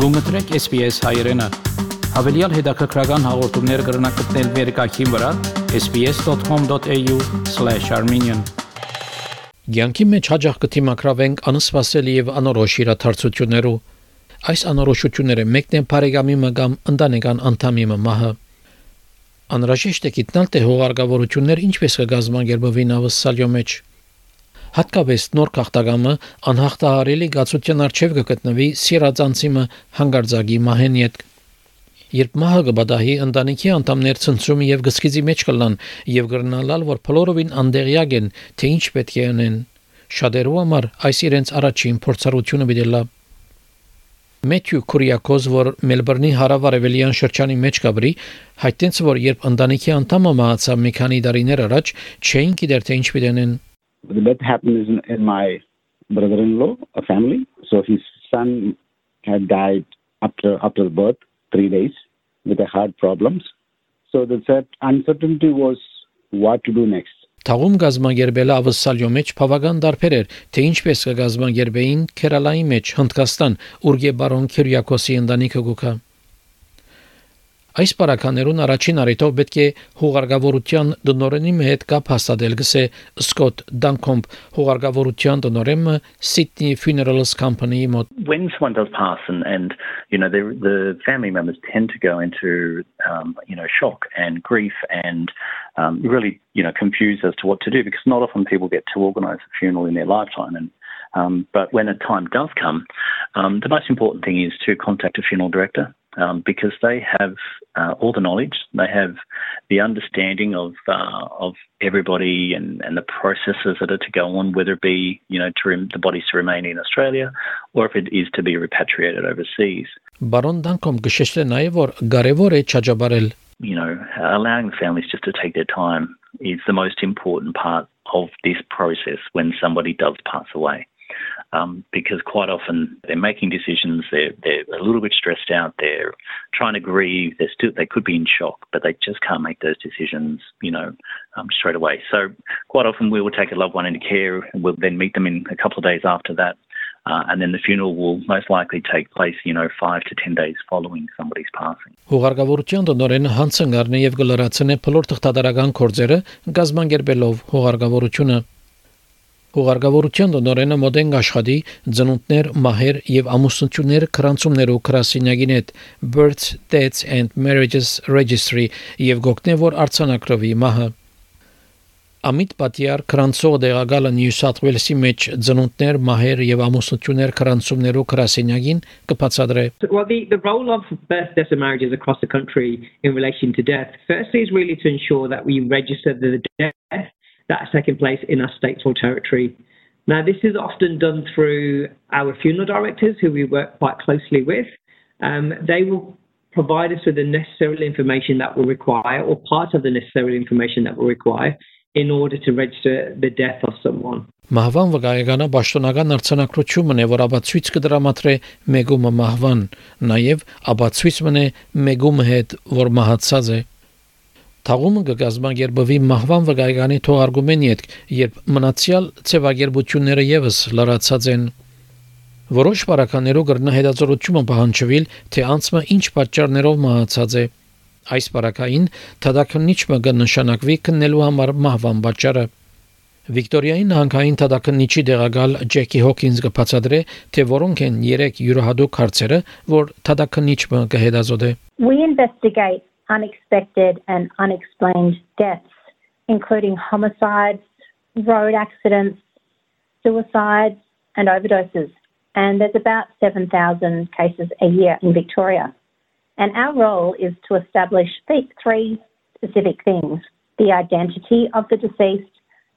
Գումտրեք SPS հայերեն։ Հավելյալ հետաքրքրական հաղորդումներ կգրնակցնել վերկայքին վրա sps.com.au/armenian Գյանքի մեջ հաջող կթիմակրավենք անսպասելի եւ անորոշ իրադարձություններով։ Այս անորոշությունները մեկն են բարեկամի մգամ ընտանեկան անդամի մահը։ Անհրաժեշտ է գտնել թե հողարգավորություններ ինչպես կգազմագերբվի նավսալյո մեջ։ Հատկապես նոր քաղաքագամը անհաղթահարելի գացության արչև կգտնվի սիրածանցիմը հանգարձակի մահեն յետ Երբ մահը կբադահի ընտանիքի անդամներ ցնցում եւ գսկիզի մեջ կլան եւ գրնալալ որ փլորովին անդեղյակ են թե ինչ պետք է անեն շատերու համար այս իրենց առաջին փորձառությունը դիտելա Մեթյու Կուրիակոզ, որ Մելբուրնի հարավարևելյան շրջանի մեջ կաբրի, հայտնեց, որ երբ ընտանիքի անդամը մահացավ մի քանի տարիներ առաջ, չէին գիտեր թե ինչ պիտենեն The death happened in, in my brother-in-law, a family. So his son had died after after birth, three days, with the heart problems. So the uncertainty was what to do next. Թաղում գազագերբելը ավսալյո մեջ բավական դարբեր էր, թե ինչպես կգազագերբեին Քերալայի մեջ Հնդկաստան, ուր Գեբարոն Քիրյակոսի ընտանիքը գուքա։ Այս բարականերուն առաջին առիթով պետք է հուղարկավորության դնորենի հետ կապ հաստատել գսե Սկոտ Դանկոմբ հուղարկավորության դնորեմը Sydney Funerals Company մոտ When someone does pass and and you know the the family members tend to go into um you know shock and grief and um really you know confused as to what to do because not often people get to organize a funeral in their lifetime and um, but when a time does come, um, the most important thing is to contact a funeral director um, because they have uh, all the knowledge, they have the understanding of uh, of everybody and, and the processes that are to go on, whether it be you know to rem- the bodies to remain in Australia or if it is to be repatriated overseas. Բարոն Դանկոմ գշեշտե նաև որ կարևոր է չաջաբարել you know allowing the families just to take their time is the most important part of this process when somebody does pass away um, because quite often they're making decisions, they're, they're a little bit stressed out, they're trying to grieve, they're still, they could be in shock, but they just can't make those decisions, you know, um, straight away. So quite often we will take a loved one into care and we'll then meet them in a couple of days after that. Uh, and then the funeral will most likely take place, you know, five to ten days following somebody's passing. Հուղարկավորության դոնորեն հանցնգարն եւ գլարացնե փլոր թղթադարական կորձերը գազբանգերբելով հուղարկավորությունը Հուղարկավորության դոնորենը մոդեն աշխատի ծնունդներ, մահեր եւ ամուսնություններ քրանցումներով քրասինյագին հետ Births, Deaths and Marriages Registry եւ գոկնե որ արցանակրվի մահը Ամիտ Պատիար քրանցող դեղագալը Նյու Սաթ Ուելսի մեջ ծնունդներ, մահեր եւ ամուսնություններ քրանցումներով քրասինյագին կբացատրե Well the the role of birth deaths and marriages across the country in relation to death firstly is really to ensure that we register the death that's taking place in our stateful territory. Now, this is often done through our funeral directors, who we work quite closely with. Um, they will provide us with the necessary information that we require, or part of the necessary information that we require, in order to register the death of someone. Մահվան վկայականը պաշտոնական արձանագրությունն է, որ աբացույց կդրամատրե մեգումը մահվան, նաև աբացույց մնե մեգումը հետ, որ մահացած է։ Թաղումը կգազմագերբվի մահվան վկայականի թողարկումեն յետ, երբ մնացյալ ցևագերբությունները եւս լրացած են։ Որոշ բարականերով գրնա հետաձորությունը պահանջվել, թե անցումը ինչ պատճառներով մահացած է։ Այս բարակային թադակնիչը կնշանակվի քննելու համար մահվան պատճառը։ Վիկտորիայի նահանգային թադակնիչի դեղակալ Ջեկի Հոքինս կբացատրե, թե որոնք են երեք յուրահատուկ հարցերը, որ թադակնիչը կհետազոտե։ We investigate unexpected and unexplained deaths, including homicides, road accidents, suicides, and overdoses. And there's about 7,000 cases a year in Victoria. And our role is to establish three specific things the identity of the deceased,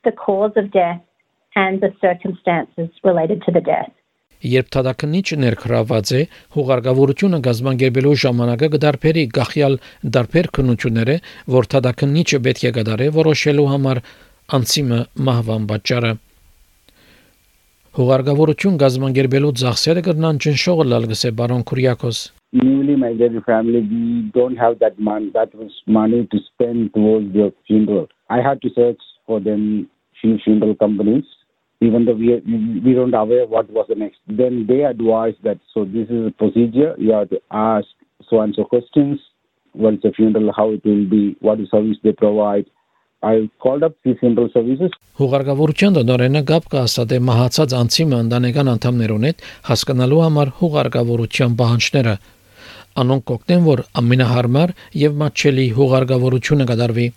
the cause of death, and the circumstances related to the death. Երբ թադակնիչը ներքրաված է, հուղարկավորությունը գազբանգերբելու ժամանակը կդարբերի գախյալ դարբեր քննությունները, որ թադակնիչը պետք է կդարե որոշելու համար անցիմը մահվան պատճառը։ Հուղարկավորություն գազբանգերբելու ծախսերը կրնան ճնշողը լալ գսե բարոն Քուրիակոս newly married family, we don't have that money, that money to spend towards their funeral. I had to search for them few funeral companies even though we we don't aware what was the next. Then they advise that so this is a procedure. You have to ask so and so questions. What is the funeral? How it will be? What is service they provide? I called up the funeral services. Հուղարկավորության դոնորենը գապ կհաստատե մահացած անձիմը ընտանեկան անդամներուն հետ հասկանալու համար հուղարկավորության պահանջները անոնք կօգնեն որ ամենահարմար եւ մատչելի հուղարկավորությունը կդարվի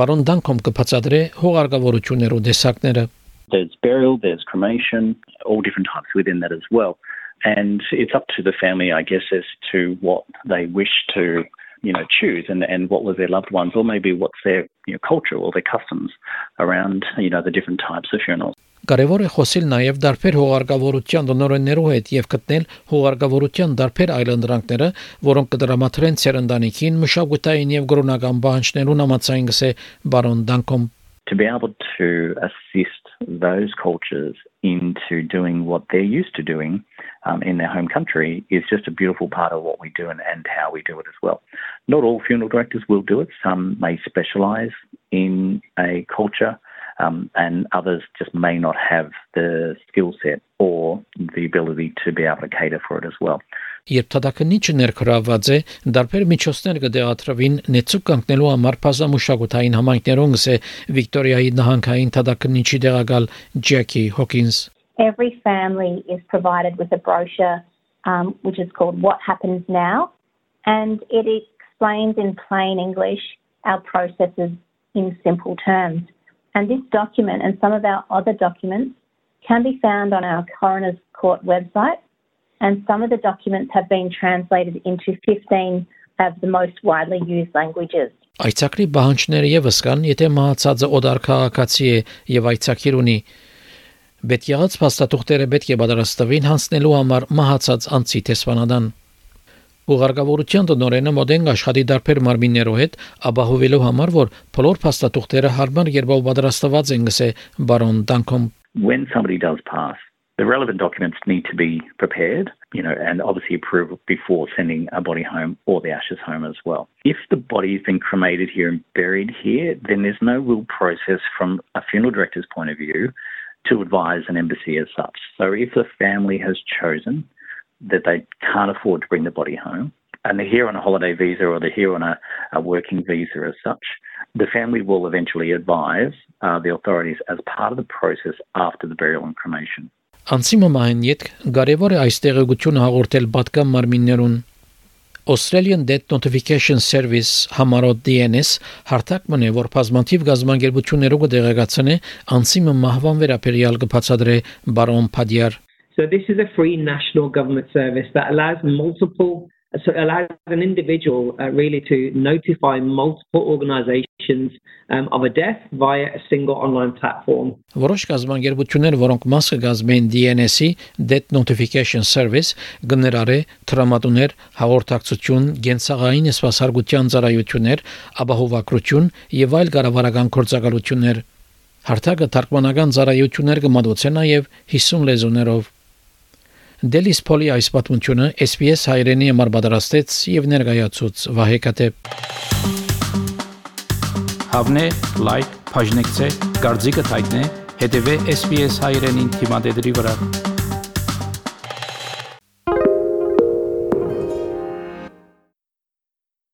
Բարոն Դանկոմ կբացատրե հուղարկավորություններու դեսակները There's burial, there's cremation, all different types within that as well. And it's up to the family, I guess, as to what they wish to you know, choose and, and what was their loved ones, or maybe what's their you know, culture or their customs around, you know, the different types of funerals. Կարևոր է խոսել նաև դարբեր հողարգավորության դոնորեններու հետ եւ գտնել հողարգավորության դարբեր այլընտրանքները, որոնք կդրամատրեն ցերնդանիքին մշակութային եւ գրոնական բանջներուն համացային գսե բարոն Դանկոմ to be able to assist those cultures into doing what they're used to doing um, in their home country is just a beautiful part of what we do and, and how we do it as well. Not all funeral directors will do it. Some may specialize in a culture um, and others just may not have the skill set or the ability to be able to cater for it as well Երբ թադակնիչը ներքրաված է, դարբեր միջոցներ կդեղատրվին նեցուկ կանգնելու համար բազմամշակութային համայնքներուն գսե Վիկտորիայի նահանգային թադակնիչի դեղակալ Ջեկի Հոքինս Every family is provided with a brochure um, which is called What Happens Now and it explains in plain English our processes in simple terms. And this document and some of our other documents can be found on our Coroner's Court website and some of the documents have been translated into 15 of the most widely used languages. Այցակրի բանջները եւս կան, եթե մահացածը օդար քաղաքացի է եւ այցակիր ունի։ Պետք եղած փաստաթուղթերը պետք է պատրաստվին հանձնելու համար մահացած անձի տեսփանադան։ Ուղարկավորության տնօրենը մոդեն աշխատի դարբեր մարմիններով հետ, ապահովելու համար, որ բոլոր փաստաթուղթերը հարմար երբով պատրաստված են, գսե բարոն Դանկոմ When somebody does pass the relevant documents need to be prepared, you know, and obviously approved before sending a body home or the ashes home as well. If the body's been cremated here and buried here, then there's no real process from a funeral director's point of view to advise an embassy as such. So if the family has chosen that they can't afford to bring the body home, and they're here on a holiday visa or they're here on a, a working visa as such, the family will eventually advise uh, the authorities as part of the process after the burial and cremation. Անցիմը մահեն յետ կարևոր է այս տեղեկությունը հաղորդել պատկան մարմիններուն Australian Death Notification Service համարոտ DNS հարթակ մնե որ բազմաթիվ գազམ་անգերություններով կդեղեկացնե անցիմը մահվան վերաբերյալ կբացատրե բարոն Փադիար So this is a free national government service that allows multiple so it allows an individual uh, really to notify multiple organizations um, of a death via a single online platform. Որոշ կազմակերպություններ, որոնք մաս կգազմեն DNS-ի Death Notification Service, գներարե տրամադուներ, հաղորդակցություն, գենսաղային սպասարկության ծառայություններ, ապահովագրություն եւ այլ կառավարական գործակալություններ։ Հարթակը թարգմանական ծառայություններ կմատուցեն նաև 50 լեզուներով։ Դելիս Պոլի այս պատմությունը SPS հայրենի համար պատրաստեց եւ ներկայացուց Վահե Կատեփ։ Հավնե լայք, բաժնեկցե, դարձիկը թայտնե, հետեւե SPS հայրենին թիմադեդի վրա։